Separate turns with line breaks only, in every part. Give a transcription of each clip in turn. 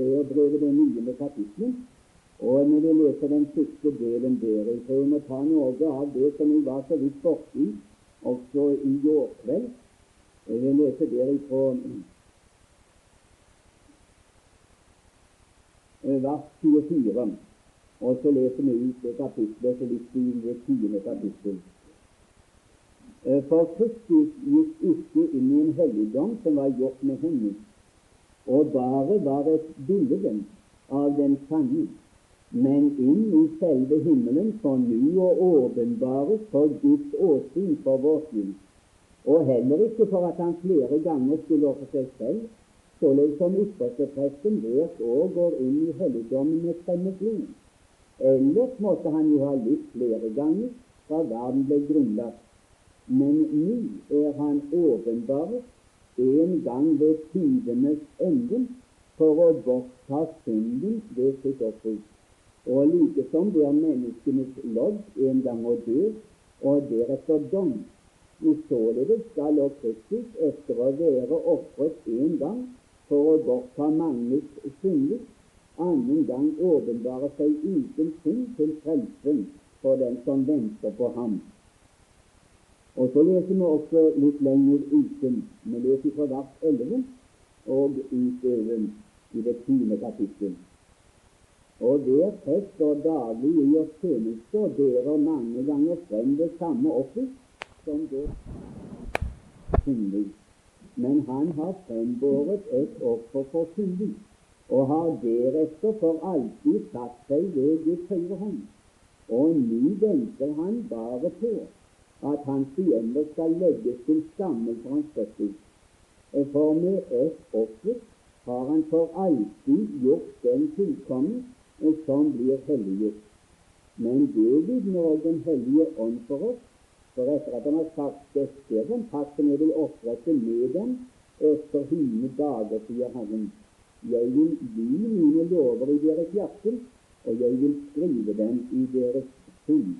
Hebreerbrevet, det niende kapitlet. Og når vi leser den siste delen der, så tror vi må ta noe av det som vi var så vidt borti også i går kveld. Jeg vil lese der eh, vers 24, og så leser vi ut det kapitlet så vidt i det tiende kapittel. Eh, for Kristus gikk ikke inn i en helligdom som var gjort med henne, og bare var et bilde av den sanne men inn i selve himmelen for nå å åpenbares for Guds åsyn for vårt skyld, og heller ikke for at han flere ganger skulle ofre seg selv, således som ypperstepresten hvert år går inn i helligdommen med fremmed blod. Ellers måtte han jo ha litt flere ganger fra verden ble grunnlagt. Men nå er han åpenbaret en gang ved tidenes ende for å bortta synden ved sitt offer og likesom det er menneskenes lodd en gang å dø, og deretter dom. Således skal også Kristus, etter å være ofret én gang for å bortta manges synder, annen gang åpenbare seg uten synd til frelsen for den som venter på ham. Og Så leser vi også litt lenger uten. Vi leser fra vers 11 og utover i det tiende kapittel. Og der prest står daglig oss tjeneste og bærer mange ganger frem det samme offer som det syndig. Men han har frembåret et offer for syndig, og har deretter for alltid satt seg ved Guds høyre hånd. Og nå venter han bare på at hans fiender skal legges til skamme for hans fødsel. For med ett offer har han for alltid gjort den fullkomne og som blir helliggjort. Men det vitner også Den hellige ånd for oss. For etter at han har sagt dette er den pakt jeg vil opprette med dem etter hine dager, sier Herren. Jeg vil gi mine lover i deres hjerte, og jeg vil skrive dem i deres sinn.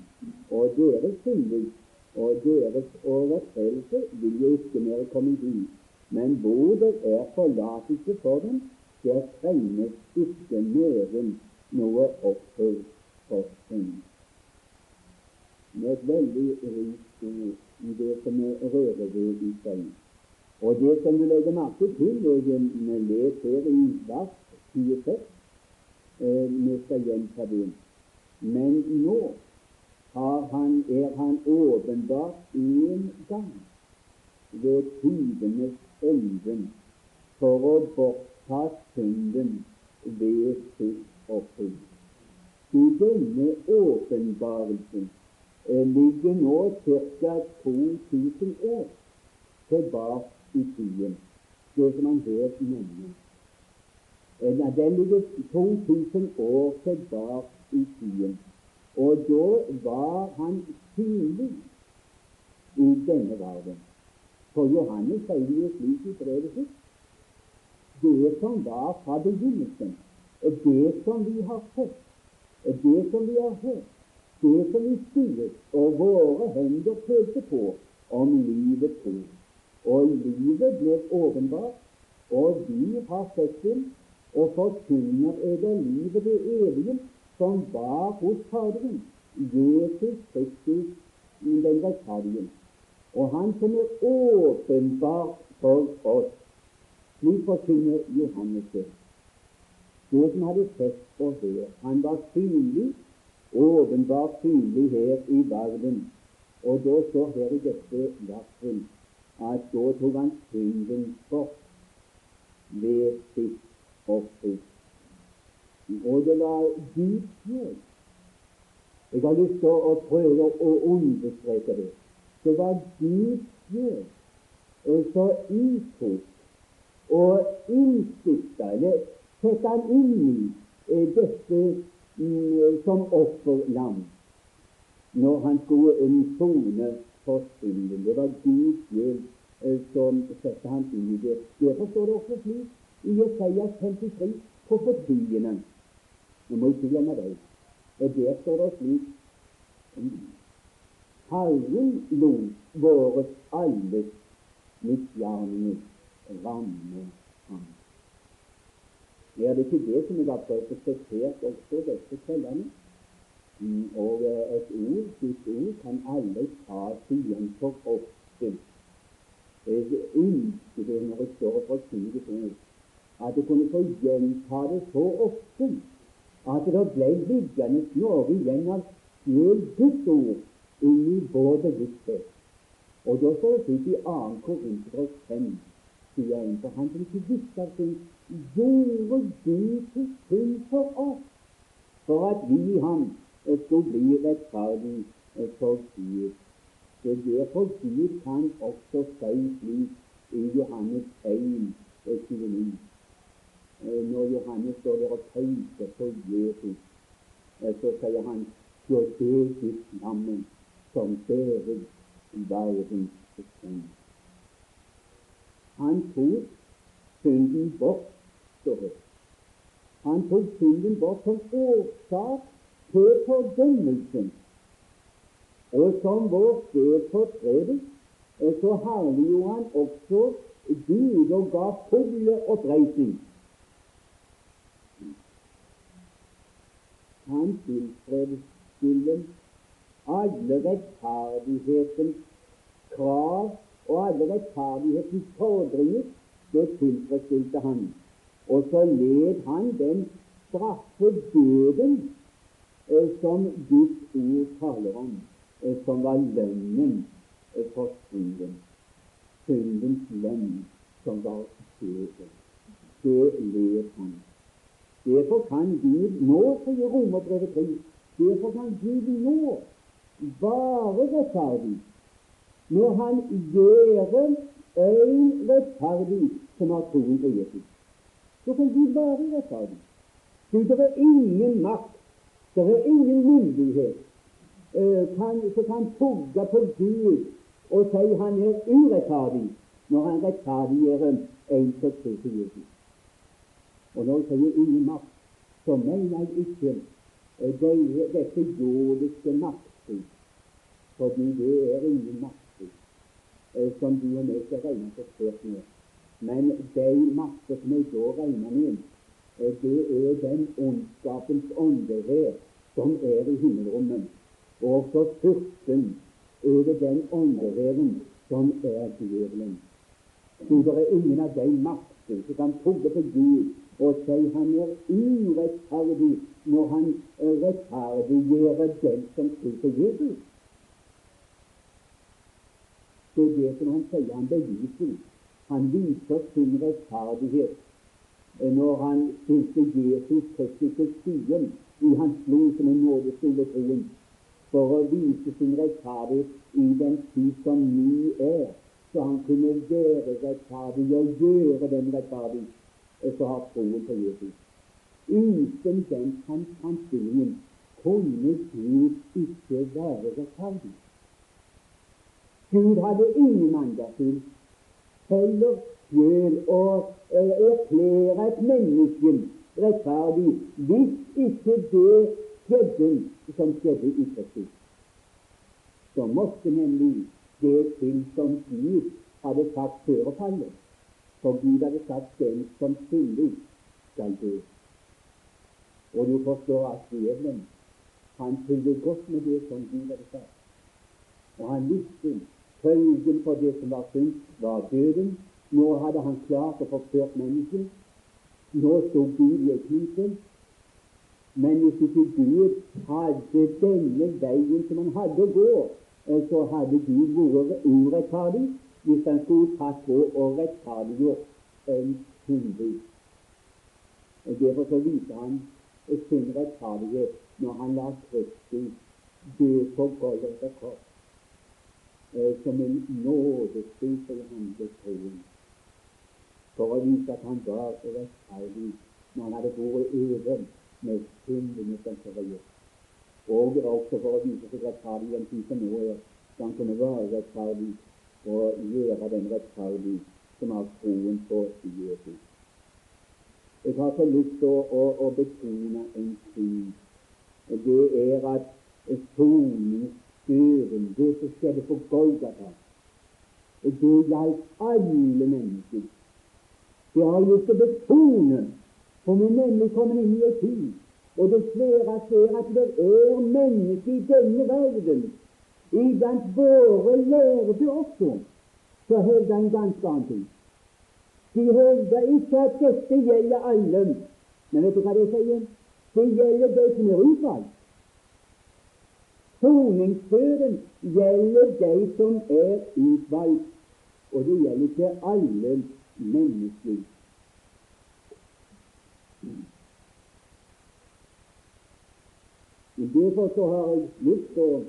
Og deres synder og deres overtredelser vil jo ikke mer komme inn. Men hvor det er forlatelse for dem, der trenges ikke nøden noe offer for synd. Med et veldig rikt ord i det som er rører ved i seg. Og det som du legger merke til, når vi leser her i vers 26 eh, Vi skal gjenta det. Men nå han, er han åpenbart én gang ved tidenes enden for å bortta synden ved sitt offer. I denne åpenbarelsen eh, ligger nå ca. 2000 år tilbake i tiden, det som han her nevner. Eh, den ligger 2000 år tilbake i tiden. Og da var han synlig i denne verden. For Johannes sier jo slik i brevet sitt det som var fra begynnelsen, det som vi har sett, det som vi har hørt, det som vi skuet og våre hender følte på om livet til. Og livet ble åpenbart, og vi har sett det og forkynner over livet det evige som var hos Faderen, Jesus Kristus, den rettferdige. Og Han som er åpenbart for oss. Slik forkynner Johannes det det som hadde sett og hørt. Han var synlig, åpenbart synlig her i verden. Og da står her i dette verset at da tok han synden bort ved sitt offer. Og det var Guds sjel. Jeg har lyst til å prøve å understreke det. Det var Guds Og så uttok og innsikta, eller sette han inn i eh, dette mm, som offerlam når han skulle en sone for synden. Det var Gud selv eh, som satte han inn i det. Derfor står det også slik i Jesaja 53 profetiene. Nå må ikke glemme det. Og der står det slik Herren lot våres alles misgjerninger ramme ham. Er det ikke det som jeg har prøvd å sitere også disse kveldene? Og et ord, ditt ord, kan alle ta igjen for ofte. Jeg ønsker det når jeg står for å si Guds ord, at jeg kunne få gjenta det så ofte at det ble liggende noe igjen av sjøl Guds ord inni vår bevissthet. Og da står det slik i 2. Korinter 5, sier en, for han som ikke visste av ting, gjorde Gud til synd for oss, for at vi i ham skulle bli rettferdig for Gud. Det er derfor Gud kan også si slik i Johannes 1, 29. Eh, når Johannes står der og peker på Jesus, eh, så sier han så det ditt navn som bærer verdens synd. Han tok synden bort, står det. Han tok synden bort som årsak til fordømmelsen. Og som vår for eh, så herliggjorde han også Gud og ga full oppreisning han tilfredsstille alle rettferdighetens krav og alle rettferdighetens fordringer. Det tilfredsstilte han. Og så led han den straffe døden eh, som Guds ord taler om, eh, som var lønnen eh, for synden. Syndens lønn, som var døden. Det led han. Derfor kan Gud nå, sier Romerbrevet 3, derfor kan Gud nå være rettferdig når Han gjør en rettferdig som har troen på Jesus. Så kan Gud være rettferdig. Du, det er ingen makt, det er ingen myndighet uh, kan, som kan tugge på Gud og si han er urettferdig når han rettferdiggjør en som tror på Jesus. Og når jeg sier ingen makt, så mener jeg ikke det, dette jordiske makter, fordi det er ingen makter eh, som du og meg skal regne så med. Men de makter som jeg da regner med, eh, det er den ondskapens åndevær som er i himmelrommet, og også fyrsten over den åndeværen som er djevelen. Så det er ingen av de makter som kan pugge på Gud og sier han er urettferdig når han rettferdiggjør den som tror på Jesus. Det er det som han sier han beviser. Han viser sin rettferdighet når han stilte Jesus Kristus til side i hans blod som en nådestol troen, for å vise sin rettferdighet i den tid som nå er, så han kunne være rettferdig og gjøre den rettferdig som har troen på Jesus. Uten den framstillingen kunne Gud ikke være rettferdig. Gud hadde ingen mandagsfyll heller sjøl å erklære et menneske rettferdig hvis ikke det skjedde som skjedde i Kristus. Så måtte nemlig det til som Gud hadde sagt før fallet. For Gud hadde sagt 'den som synder, skal dø'. Og du forstår at djevelen han fulgte godt med det som Gud hadde sagt. Og han visste følgen for det som var synd, var døden. Nå hadde han klart å forføre mennesket. Nå sto Gud i et hinsel. Men hvis ikke Gud hadde denne veien som han hadde å gå, så hadde Gud vært urettferdig hvis han på og rettferdiggjort en syndig. Og Derfor så viser han sin rettferdighet når han lar Kristus dø på Golgata kors eh, som en nådestol i han ble troen. For å vise at han var rettferdig når han hadde vært øven med syndene som forrige. Og også for å vise seg rettferdig i en tid som nå er, så han kunne være rettferdig og gjøre den rettferdig som har troen på Jesus. Jeg har så lyst til å, å, å betone en ting. Det er at soningsdøren, det som skjedde på Golgata, det gjaldt alle mennesker. Det har lyst til å betone For vi er nemlig kommet inn i en tid, og det sværeste ser at det er mennesker i denne verden, iblant våre lærde også, så hevder en ganske annen ting. De hevder ikke at dette gjelder alle, men vet du hva de sier? Det gjelder de som er utvalgt. Soningsføren gjelder de som er utvalgt, og det gjelder ikke alle mennesker. Derfor så har jeg lyst til å,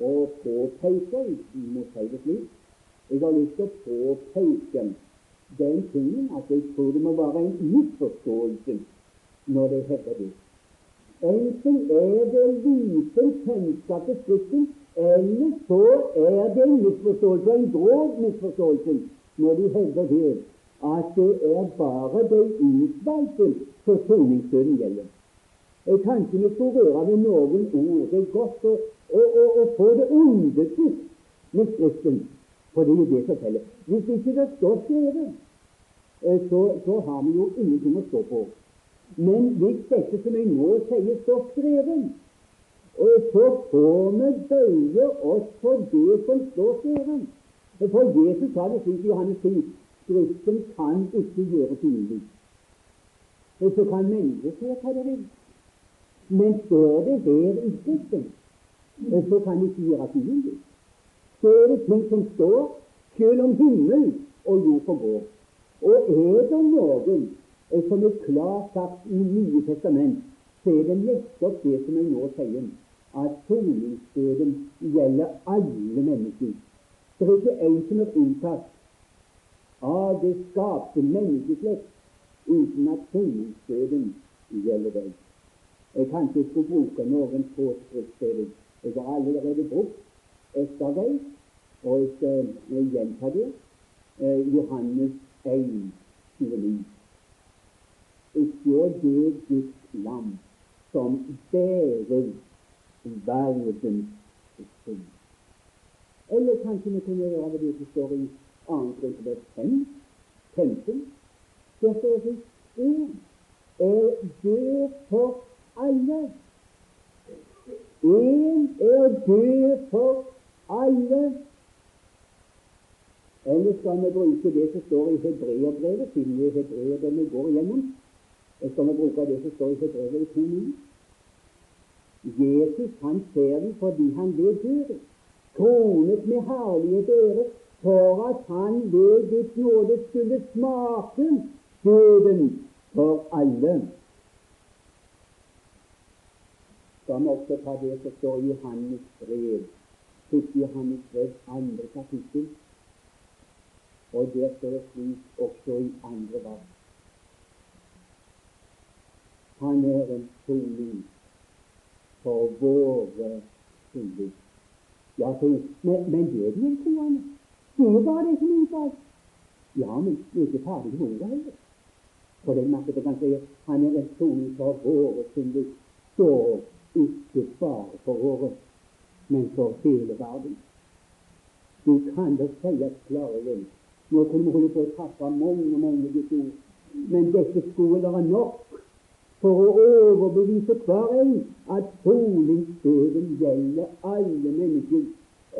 å påpeke, si det slik, jeg har lyst til å påpeke den tingen at jeg tror det må være en misforståelse når de hevder det. Enten er det liten kjennskap til Skriften, eller så er det en misforståelse, en grov misforståelse, når de hevder det, at det er bare de utvalgte for soningsdøden gjelder. Kanskje vi skulle røre ved noen ord. Det er godt å, å, og, og få det undertrykt med Skriften, for det er jo det som teller. Hvis ikke det står skrevet, eh, så, så har vi jo ingenting å stå på. Men hvis dette som jeg nå sier, står skrevet, så får vi bøye oss for det som står skrevet. For Jesus sa det slik i Johannes 10 Skriften kan ikke gjøres umulig. Så kan mennesker ta det de vil. Men står det der i Skriften, så kan det ikke gjøres umulig. Så er det ting som står, selv om himmel og jord forgår. Og er det noen som er klart sagt i Nye testament, så er det nettopp det som jeg nå sier, at soningsdøden gjelder alle mennesker. Det er ikke en som er unntatt av det skapte menneskeslekt uten at soningsdøden gjelder deg. Jeg kanskje skulle bruke noen få. Jeg har allerede brukt ett og jeg skal gjenta det. Eh, Johannes 1, 29. Se det Guds lam som bærer verdens synd. Eller kanskje vi kunne gjøre det som står i 2. Korinterbrev 5, 15. Der står det er død for alle. En er død for alle. Eller skal vi bruke det som står i Hebreerbrevet, siden det er hebreerbrevet vi går igjennom? Skal vi bruke det som står i Hebreerbrevet 2.9? Jesus han ser vi fordi han ble død, kronet med herlighet og ære, for at han ved Guds nåde skulle smake døden for alle. Vi også ta det som står i Johannes brev, 1. Johannes brev, andre kapittel. Og der står det slik også i andre vers. Han er en soning for våre synder. Ja, men, men det er de troende. Det er bare det som utvalgt. Ja, men det er ikke ferdig med ordet heller. For den måten kan si han er en soning for våre synder. Så ikke bare for året, men for hele verden. Du kan da sies klarere. Nå kunne vi holde på å traffe mange, mange Guds ord, men dette skulle være nok for å overbevise hver en at soningsdøden gjelder alle mennesker,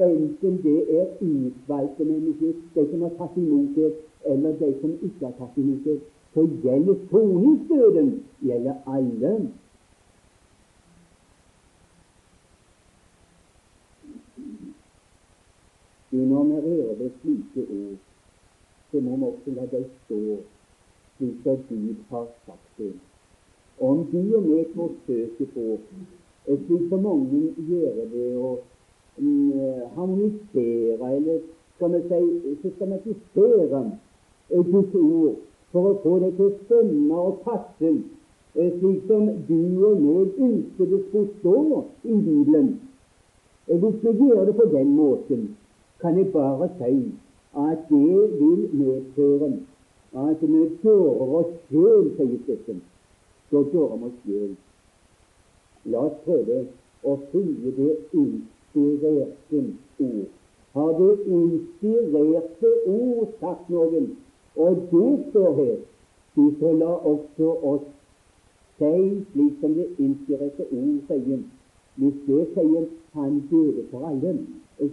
enten det er utvalgte mennesker, de som har tatt imot det, eller de som ikke har tatt imot det. Så gjelder soningsdøden gjelder alle. Når vi hører slike ord, så må vi også la dem stå slik som Gud har sagt det. Om du og vi forsøker på, slik som mange gjør det, å mm, harmonisere eller skal vi si systematisere Guds ord for å få det til å stemme og passe slik som du og jeg ønsker det skulle stå i Bibelen. Hvis vi gjør det på den måten, kan jeg bare si at det vil medføre at vi dårer oss sjøl, sier Skriften. Så dårer vi oss sjøl. La oss prøve å følge det inspirerte ord. Har det inspirerte ord sagt noen? Og det står her Du så la også oss si slik som det inspirerte ord sier. Hvis det sier Han døde for alle,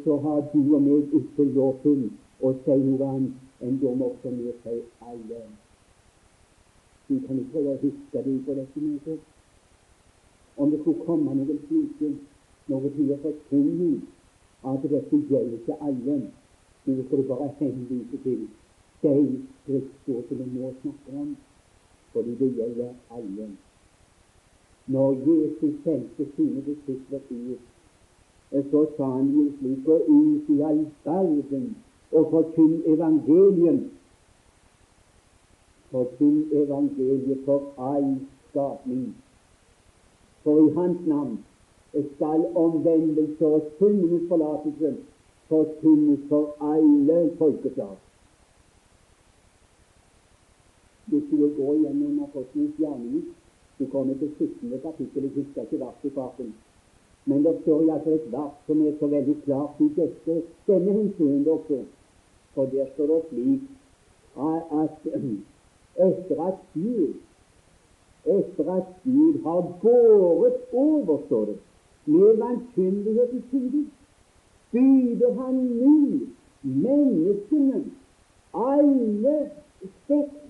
så har du og meg ikke lov til å si noe annet enn da må også vi si alle. Du kan ikke prøve å huske deg på dette møtet. Om det skulle komme noen slike noe tider forkynning at dette gjelder ikke alle, så skal du bare henvise til de Kristus, som vi nå snakker om, fordi det gjelder alle. Når Jesus sendte sine disipler ut, så sa han jo slik Gå ut i all verden og forkynn evangeliet. Forkynn evangeliet for all skapning. For i Hans navn skal omvendelse og syndenes forlatelse forkynnes for alle folkeslag. Hvis du vil gå gjennom Apostlenes gjerninger, du kommer til 17. kapittel, jeg husker ikke vers i farten. Men det står iallfall et vers som er så veldig klart i dette, denne henseende også. For der står det slik at etter at Gud etter at Gud har båret over, står det, med vanskyndighetens side, byder han nå menneskene, alle slekt,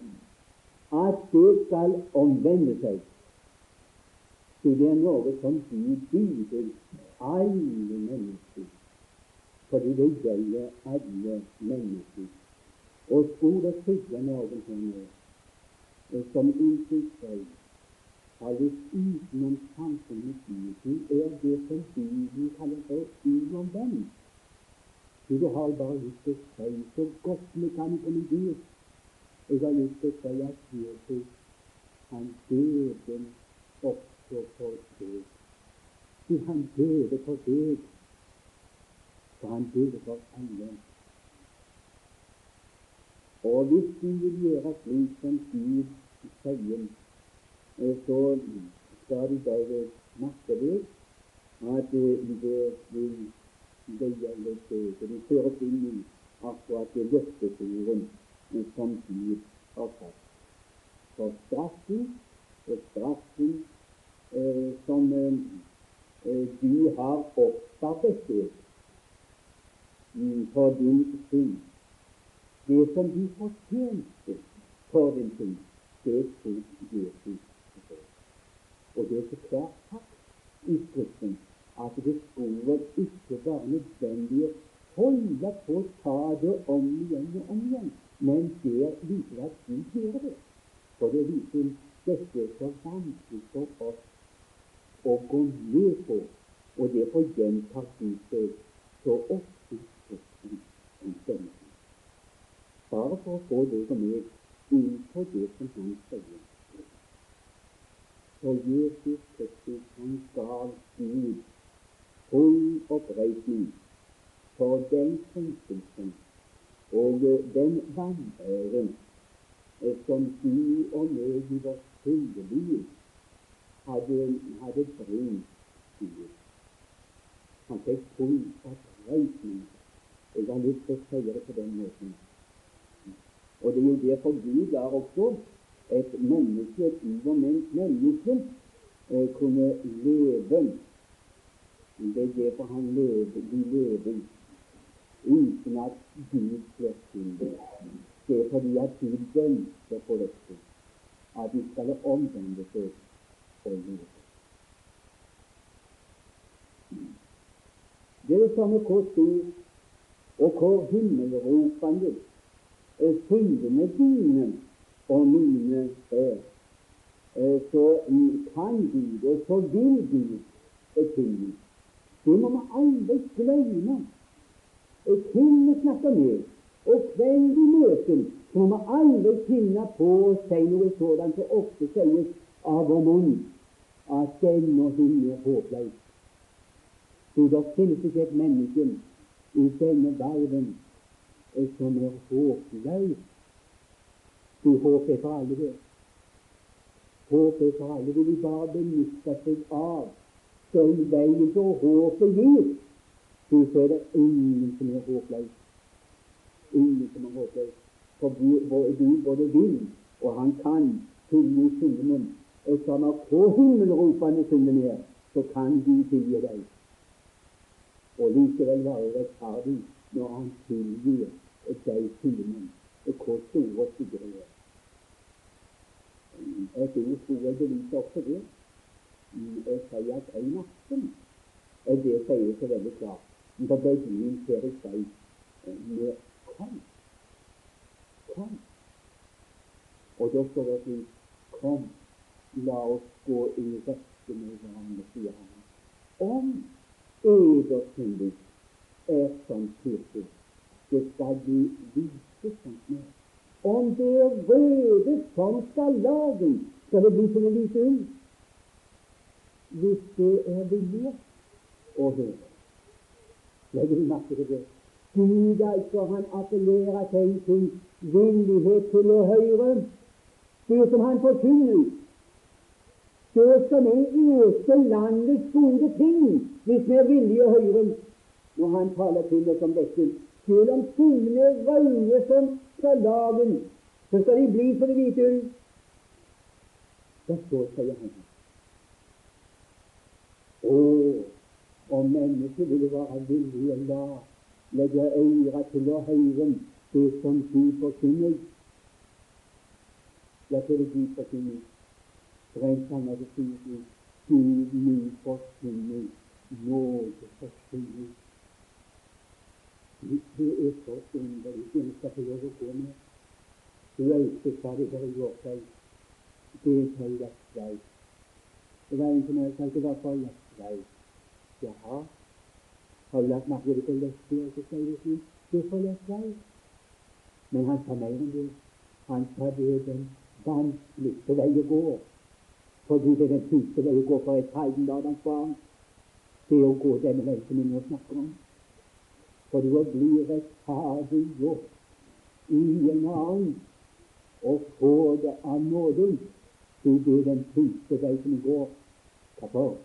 at det skal omvende seg det er noe som Gud byr alle mennesker, fordi det gjelder alle mennesker. Og skulle sitte noen her nå som ikke seg lyst utenom samfunnet Gud, er det som Bibelen kaller for uomvendt. Du har bare lyst til å si så godt vi kan om Gud. Jeg har lyst til å si at Jesus, han døde opp også for deg. Du, han døde for deg, for han døde for alle. Og hvis du vil gjøre slik som Gud sier, så skal du bare merke deg at det vil det gjelder det. Føres inn i akkurat det løftesorden som Gud har sagt. For straffen og straffen som eh, eh, du har opparbeidet for din synd. Det som du fortjente for din synd, det tok Jesus Og det er så klart sagt i Skriften at det skulle ikke være nødvendig å holde på å ta det om igjen og om igjen, men der viser at du gjør det. For det viser dette er så vanskelig for oss å gå med på, og det får de seg så ofte om denne. Bare for å få deg og meg inn på det som han sier. For Jesus Kristus, han gav Gud full oppreisning for den krenkelsen og den vanæren som du og meg i vårt syndeliv hadde, hadde brun hud. Han fikk full oppreisning. Jeg har lyst til å si det på den måten. Og det er jo derfor Gud er også et menneske, et uomvendt menneske, eh, kunne leve. Det er derfor han lever, de lever uten at Gud slår til det. Er fordi at Gud venter på dette, at de skal omvende seg jord. Det er det samme hvor stor og hvor himmelropende syndene dine og mine er. Så kan Gud, og så vil Gud tilgi. Det må vi aldri glemme. Hvem vi snakker med, og hvem vi møter, så må vi aldri finne på å si noe sådant som ofte sies av vår munn at den og hun er håpløs. For det finnes ikke et menneske i denne verden som er håpløs. Du håp er for alle. Håp er for alle. Vil de bare benytte seg av den veien som håpet gir, så er det ingen som er håpløs. Ingen som er håpløs. For du både vil og han kan tilgi syndene. Som er få himmelropende synder ned, så kan du tilgi deg. Og likevel være rettferdig når han tilgir deg syndene. Hvor store og er. Et ord tror jeg beviser også det. Jeg sier at en aften Det sier så veldig klart. Ble byen ser jeg si med Kom. Kom. Og da står det slik Kom, la oss gå i rette med hverandre, sier han. Om eder er som purpur, det skal bli hvite som snø. Om det er røde som skal lagen, skal det bli som en hvit ull. Hvis det er vilje å høre. Legger du merke til det? Gud altså, han appellerer til en ting villighet til å høre. Det som han forkynner. Det som en øke landets gode ting hvis vi er villige og høre når han taler til oss om dette. Selv om fuglene røyer som fra dagen, så skal de bli for det hvite ull. Det står, sier han. Å, om mennesket ville være villig å la legge øra til å høre det som Gud forkynner. Ja, til det Gud forkynner. Sang av det sier Gud min forkynner, nåde forkynner. Det er så underlig. Det skal få lov å gå med. Du ønsker det for å gjøre seg. Det er for lett vei. Det var en som sa at det var for lett vei. Jaha, har du lagt merke til hvor lett det er si det slik? Det er vei. Men han sa mer enn det. Han sa det er den vanskeligste vei å gå. Fordi det er den tyngste vei å gå for et Heidenladans barn. Det å gå denne vei som vi nå snakker om. For du å bli rettferdiggjort i en annen og få det av nåden. Det er den tyngste vei som går. Hvorfor?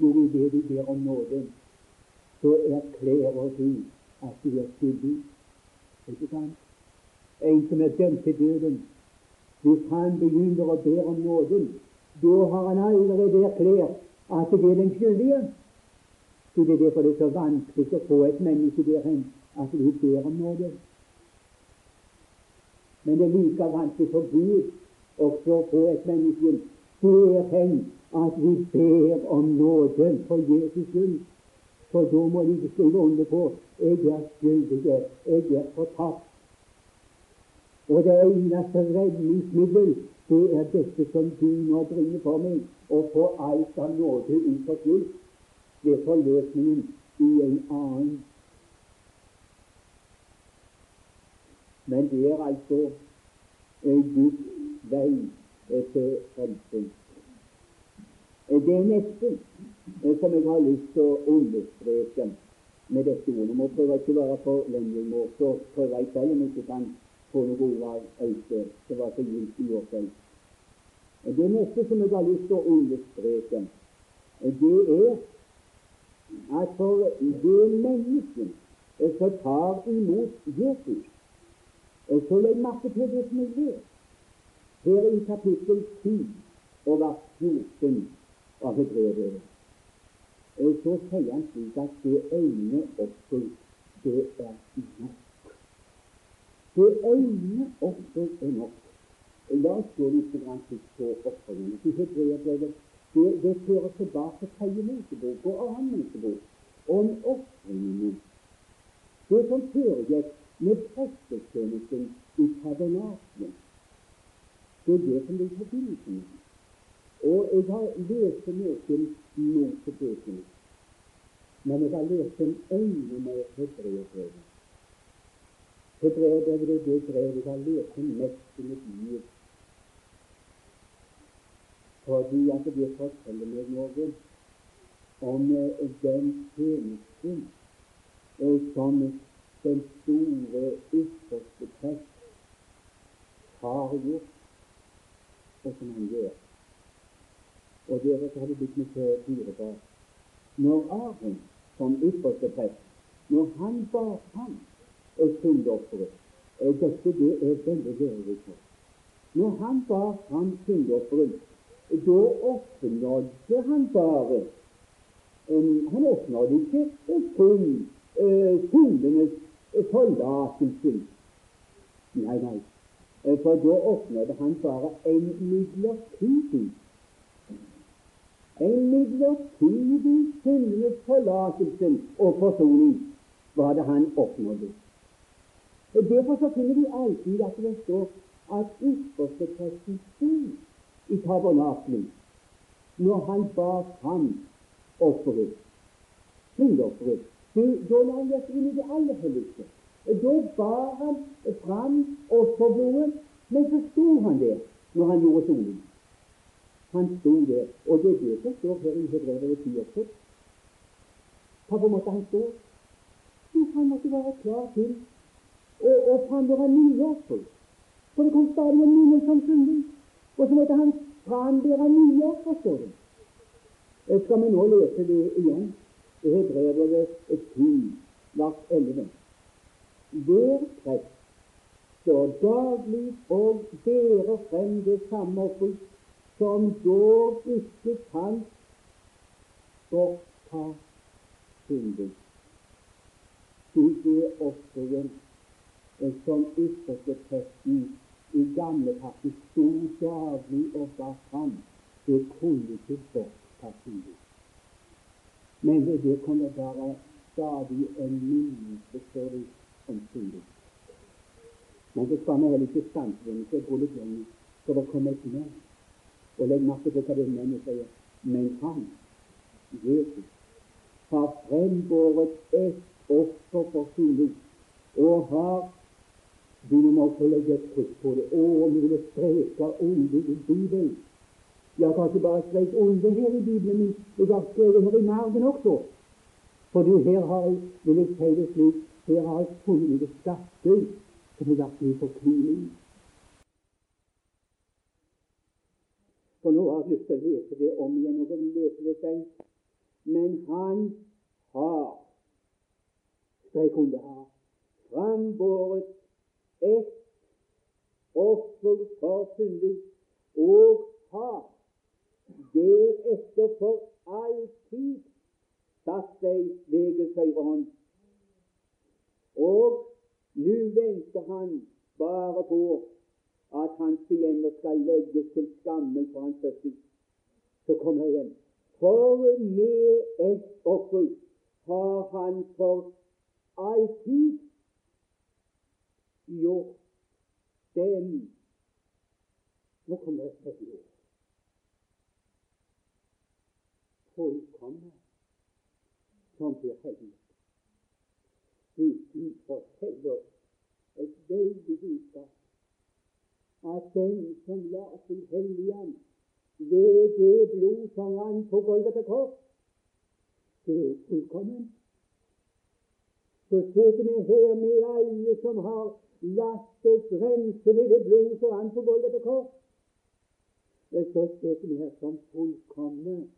Jo, i det du ber om nåden, så erklærer du at du er skyldig. Ikke sant? En som er dømt til døden, hvis han begynner å be om nåden, da har han allerede erklært at det er den skyldige. Så det er derfor det er så vanskelig å få et menneske derhen at vi ber om nåde. Men det er like vanskelig for Gud også å få et menneske derhen at vi ber om nåde for Jesus skyld. For da må de skrive under på jeg er skyldig, jeg er fortapt. Og det eneste redningsmiddel, det er dette som du nå bringer for meg, å få alt av nåde uforskyldt ved forløsningen i en annen. Men det er altså Guds vei til frelse. Det neste som jeg har lyst til å understreke med dette ordet Må prøve ikke å være for lenge, må så prøver jeg selv om jeg ikke kan få noe ord av Øystein, Det var så gildt i år selv. Det neste som jeg har lyst til å understreke, det er at for det mennesket som tar imot Jesus Så legg merke til det som jeg vet her i kapittel 10 og vers 14 av Hebreerbrevet så sier han slik at det ene offer, det er nok. Det ene offer er nok. La oss gå litt på ofrene. I Hebreerbrevet det, det fører tilbake til tredje Mosebok og annen Mosebok om ofringene. Det som foregikk med prestetjenesten i tabernaklet, Det er det som det er i med. Og jeg har lest noen Mosebøker, men jeg har lest den ene med hebreerbrevet. Hebreerbrevet er det brevet jeg har lest mest i mitt liv. Fordi at det forteller meg noe om eh, den tjenesten som den store ytterste prest har gjort, og som han gjør og dere har det blitt med til dyrebart. Når Aron som ypperste prest, når han bar fram syndeofferet Dette det er veldig lærerikt. Når han bar fram syndofferet, da oppnådde han bare um, Han oppnådde ikke kun uh, syndenes forlatelse. Nei, nei. Eh, for da oppnådde han bare en midlertidig en midlertidig syndenes forlatelse og forsoning var det han oppnådde. Derfor så finner vi alltid at det står at ypperstepresten sto i tabernakelen når han bar fram offeret, syndofferet. Da la han dette inn i det aller helligste. Da bar han fram offerblodet, men så sto han der når han gjorde soning. Han sto der, og det er det som står her i Hebrevet 10 også. Hvorfor måtte han stå? Jo, han måtte være klar til å, å frambære nye offer. For det kom stadig en ny som syndig. Og så måtte han frambære nye forstår du. skal vi nå lese det igjen? I Hebrevet 10, vers 11. Hver prest står daglig og bærer frem det samme offer som dog ikke kan bortta synden. Det offeret som ypperste presten gamle partiet sto daglig og bar fram, det kunne ikke synden. Men ved det kom det bare stadig en det, om synden. Men det skal vi heller ikke stanse den, så gå litt lenger, for det kommer et men. Og legg merke til hva det mennet sier. Men han, Jesus, har frembåret et offer for synden og har Du må få legge et trykk på det. Å, noen streker onde i Bibelen. Har ikke bare strekt onde her i Bibelen, men jeg har skrevet her i margen også. For du, her har jeg, vil jeg si det slik, her har jeg funnet skatter som har vært min på. For nå har jeg lyst til å lese det om igjen og lese det seg. Men han har, strek under har, frambåret ett offer for synder, og har deretter for alltid satt seg ved Guds høyre hånd. Og nå venter han bare på at hans fiender skal legges til skammen for hans fødsel. Så kommer jeg igjen. For med et offer har han for alltid gjort dem Nå kommer det et ord. Fullkomne som blir hellige. Gud forteller et veldig budskap at den som la sin hellige ved det blod som rant på Golgata kors, det er fullkomment. Så sitter vi her med alle som har latt oss rense ved det blod som rant på Golgata kors. Så sitter vi her som fullkomne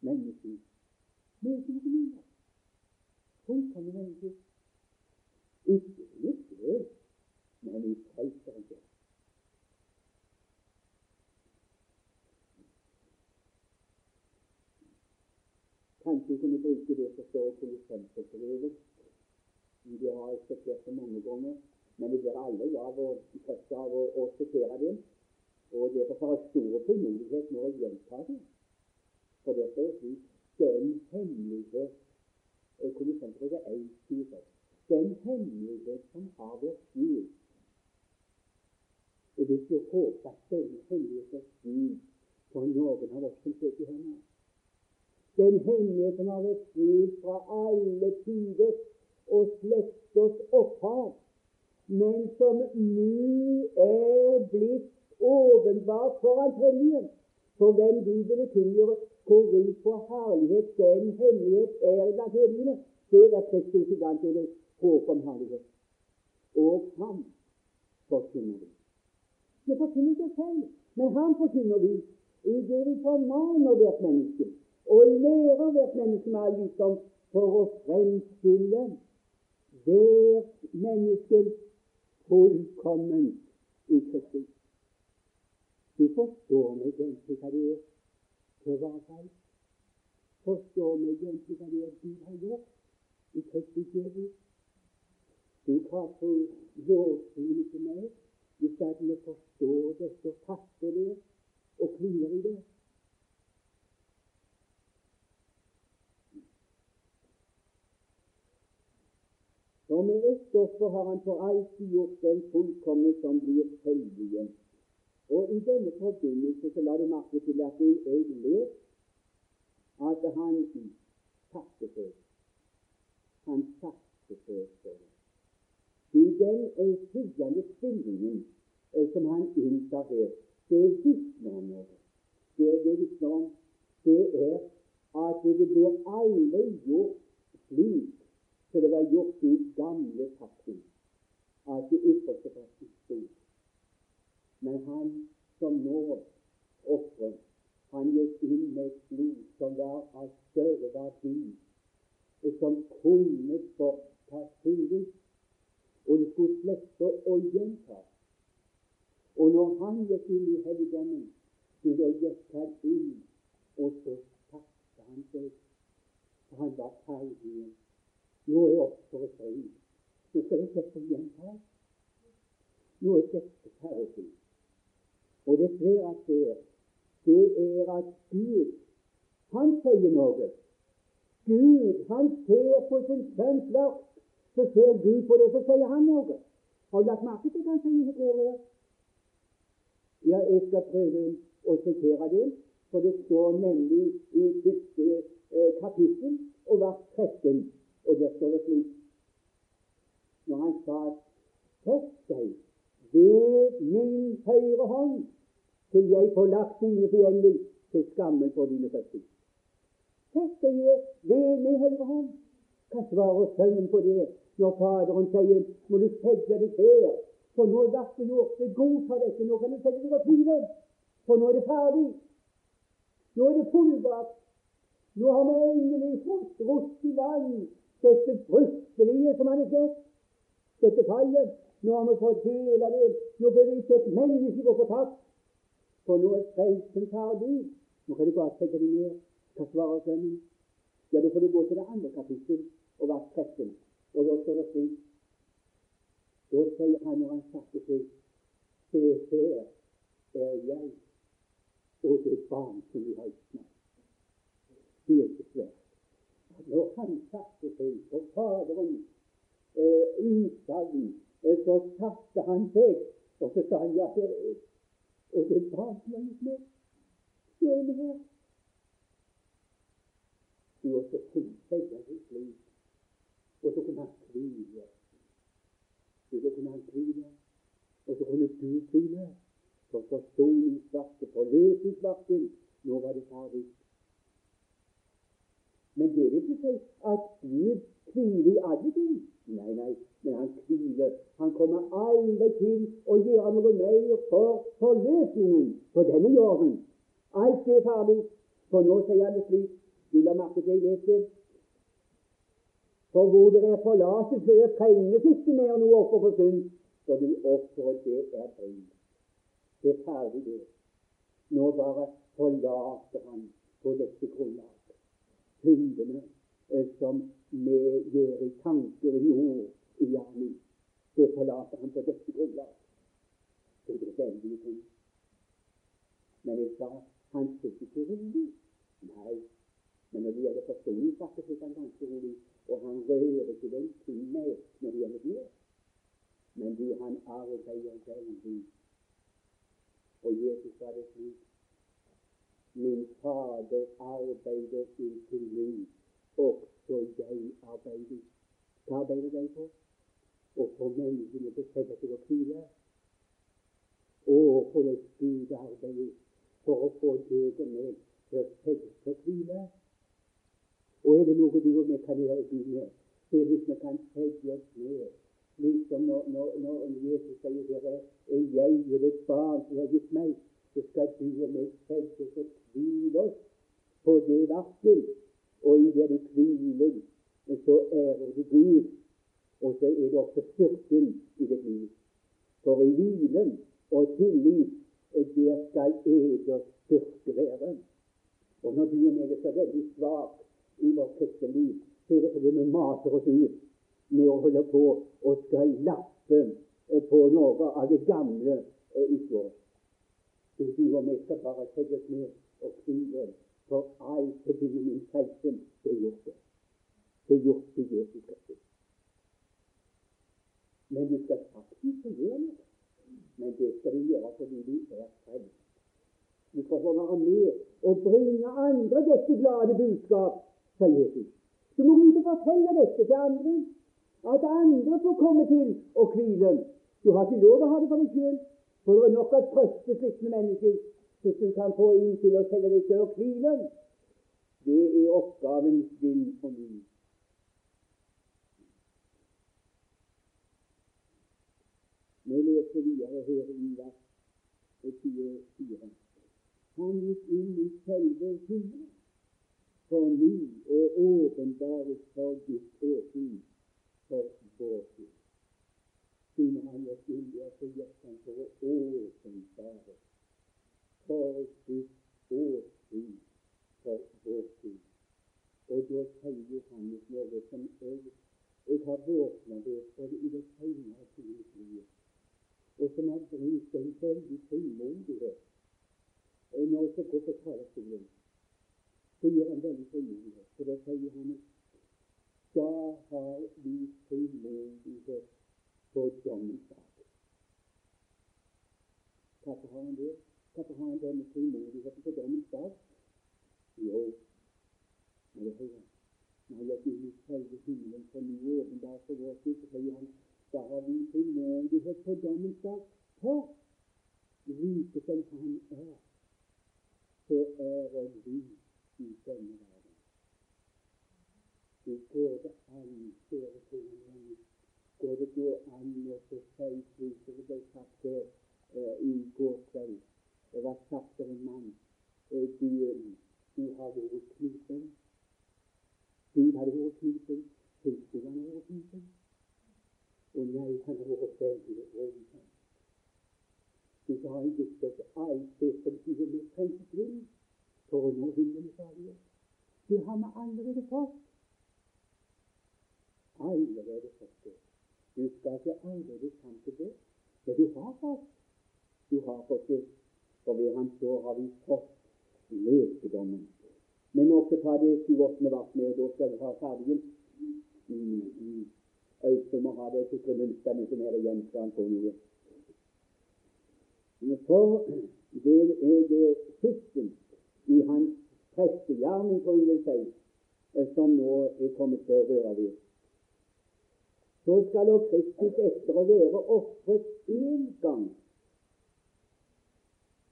mennesker. Vi er noe mer. Fullkomne mennesker. Ikke i sjøl, men i Frelserens ånd. Kanskje vi kunne bruke det som står i Kolossensbrevet. Det har jeg det mange ganger, men vi blir alle av å trøtte av å, å sitere det. Og derfor har jeg stor frimodighet når jeg gjentar det. For det står slik Den hemmelige Kolossensbrevet 1.26. Den hemmelighet som har vært skjult. Jeg vil ikke håpe at denne hemmelighet er skjult for noen av oss som sitter her nå den hemmelighet som har vært skjult fra alle tider og slekters opphav, men som nå er blitt åpenbart for Hans hellige. For hvem vil det tilgjøre hvor rik på herlighet den hemmelighet er blant hedningene. Det er Kristus det håp om herlighet. Og han forkynner vi. Det forkynner ikke selv, men han forkynner vi i det vi formaner hvert menneske og lærer hvert menneske med all visdom for å fremstille hvert menneske fullkomment i Kristus. forstår meg egentlig hva det er til å være frelst? Forstår meg egentlig hva det er Gud har gjort i Kristus Jesus? Du, tar på lovsynet til meg I stedet for å forstå det, så fatter det og hviler i det? For offer har han for alltid gjort den fullkomne som blir hellige. Og i denne forbindelse så la du merke til at jeg ler at han satte seg. Han satte seg selv. det. Du, den følgende stillingen eh, som han inntar her, det vitner om noe. Det det vitner om, det er at det blir aldri gjort slik så det var gjort i gamle pakten, det ypperste presten stod. Men han som nå ofrer, han gikk inn med et blod som var av større verdi, som kunne forta synden, og det skulle slette å gjenta. Og når han gikk inn i helligdommen, da gikk han inn, og så satte han seg. Han var ferdig nå er offeret fri. Nå skal ikke få gjenta. Nå er dette ferdig. Og det flere ser, det er at Gud, han sier noe. Gud, han ser på sin sønns verk. Så ser Gud på det, så sier han noe. Har du lagt merke til hva han sier i Hebrevet? Ja, jeg skal prøve å sitere det, for det står nemlig i første eh, kapittel og vers 13. Og der står det slik når han sa Sett deg ved min høyre hånd til jeg får lagt dine fiender til skamme for dine føtter. Sett deg ved min høyre hånd. Hva svarer sønnen på det når Faderen sier må du sette deg her, for nå er verket gjort, det godtar dette, nå kan du sette deg og hvilen, for nå er det ferdig. Nå er det fullbrakt. Nå har vi endelig fått rost i land dette fryktelige som han ikke er, dette fallet. Nå har vi fått hele det. Nå bør ikke et menneske gå fortapt. For nå er frelsen ferdig. Nå kan du bare sette deg ned. Hva svarer sønnen? Ja, da får du gå til det andre kapittel og vers 13. Og da står det slik Da sier han når han satte seg Se her er jeg og det barn som vi har med. Det er ikke svært når han satte seg på Faderens eh, utsagn, eh, så satte han seg, og så sa han ja, det er Og det var blant meg. Så er vi her. Du også seie det liv og så kunne han hvile. Så kunne han hvile, og så kunne du hvile. For forsoningsverket, forløsningsverket, nå var det ferdig. Men det vil ikke si at Gud hviler i alle ting. Nei, nei, men han hviler. Han kommer aldri til å gjøre noe mer for forløsningen på denne jorden. Alt er ferdig. For nå sier han det slik Du la merke til jeg leste For hvor det er forlatelse, trenges ikke mer noe offer for synd. For du offeret, det er fri. Det er ferdig, det. Nå bare forlater han på dette grunnlag syndene eh, som vi gjør i tanker, i ord, i gjerning. Det forlater han på dette grunnlag. Det er veldige ting. Men jeg sa han sitter ikke rolig. Nei. Men når det gjelder forsoningsverket, sitter han ganske rolig. Og han rører ikke den ting mer når det gjelder det. Men du, han arbeider veldig. Og Jesus sa det slik Min Fader arbeider inntil nå, også jeg arbeider. Hva arbeider jeg på? Å få menneskene til å sette seg og hvile. Å, hvordan Gud arbeider for å få deg og meg til å sette oss og hvile. Og er det noe du og vi kan gjøre Gud med, så er det hvis vi kan sette oss ned. Liksom når, når, når Jesus sier dere er jeg og det barn som har gitt meg, så skal du og meg sette oss og hvile oss på det verket. Og i det du hviler, så ærer du Gud. Og så er det også styrken i ditt liv. For i hvilen og tillit, der skal eders styrke være. Og når du og meg er så veldig svak i vårt kristne liv, så er det fordi vi mater oss ut med å holde på og skal lappe på noe av det gamle og ikke. Du og vi skal bare sette oss ned og hvile, for alt til din min frelse, det er gjort det. Det er gjort til Jesus Kristus. Men du skal faktisk gjøre noe. Men det skal du gjøre fordi du er frelst. Du skal få være med og bringe andre dette glade budskap, sa Jesus. Du må ut og fortelle dette til andre. At andre får komme til og hvile. Du har ikke lov å ha det for deg sjøl, for det var nok å trøste sliktende mennesker hvis du kan få inn til å selge deg selv å hvile. Det er oppgaven din og min. Vi leser videre her i vers 24. Han gikk inn i selve himmelen for ny og åpenbares for Guds åsyn for vår skyld. Siden han inn der, så gikk han for å åpenbare for Guds åsyn for vår tid. Og da sier Johannes noe som jeg, jeg har våkna ved for i det senere tid og som har brukt en veldig frimodighet. Når jeg går gå på talerstolen, så gjør han veldig frimodighet. For da sier han da har vi frimodighet på dommens dag. Hvorfor har han det? Hvorfor har han denne frimodigheten på dommens dag? Jo, når det hører når han gikk inn i selve himmelen for ny åpenbar for vår skyld, så sier han da har vi frimodighet på dommens dag. For like som han er, så er vi i denne verden. Det går det an, kjære kone, går det gå an å si slik som det ble sagt her eh, i går kveld. Det var sagt av en mann eh, du, du har vært knusen. Gud hadde vært du han har vært knusen? Og jeg vært veldig overkant. Du sa gitt at alt det som du vil trenge til for å nå himmelens Du Det har vi allerede fått. Allerede fått det. Du skal ikke allerede fram til det, men du har fått. Du har fått det, for ved Hans år har vi fått lekedommen. Vi må også ta det 28. vers med, og da skal vi ha ferdig. Mm, mm. Øystein må ha de to-tre myntene som er igjen, skal han få. For det er det siste i hans prestegjerning, får vi vel si, som nå er kommet til å røre ved. Så skal da Kristus etter å være ofret én gang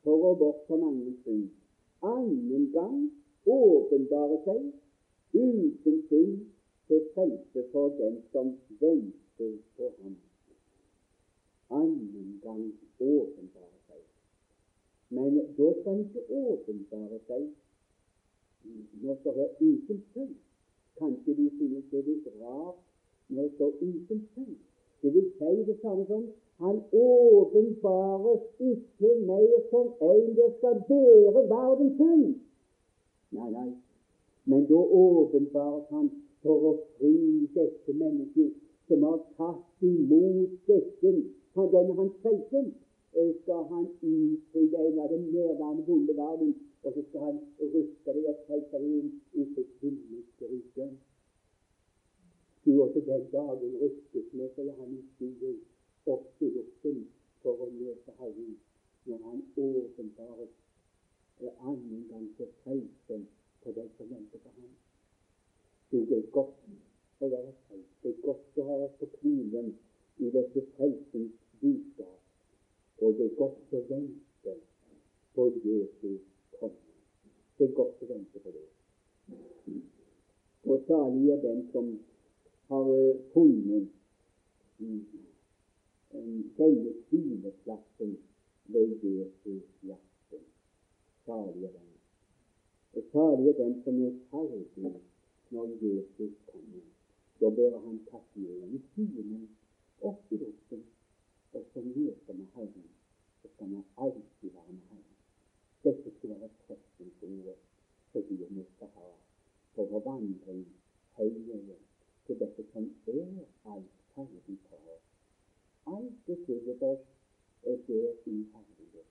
for å bortta mange synd, annen gang åpenbare seg uten synd til frelse for den som venter på ham. Annen gang åpenbare seg. Men da skal han ikke åpenbare seg når det er uten synd. Kanskje du synes det er litt rart når det står uten synd. Det vil si det samme som han åpenbares ikke mer som en der skal bære verdens synd. Nei, nei. Men da åpenbares han for å fri dette mennesket som har tatt imot dette, denne hans frelse, eh, skal han utfri deg av den nærværende vonde verden, og så skal han ruste deg og frelse deg inn i sitt himmelske rike. Du til den dagen rystes med, sier han i stigen, opp til luften for å møte Herren når han åpenbares eh, annen gang til frelsen for den som venter på ham. Du, det er godt å være frelst. Det er godt å ha på hvilen i dette frelsens budskap. Og det er godt å vente på Jesu komme. Det er godt å vente på det. Og salig er den som har eh, funnet denne hvileplassen ved Jesu hjerte. Salig den. Og salig den som er ferdig når Jesus kommer. Da bærer han tatt med i timen opp i luften, og så møter vi Herren. Så skal vi alltid være med Herren. Dette skal være trøstens ord de vi skal ha for vår vandring til dette som er alt ferdig for oss. Alt er sikkert oss er der i Herren.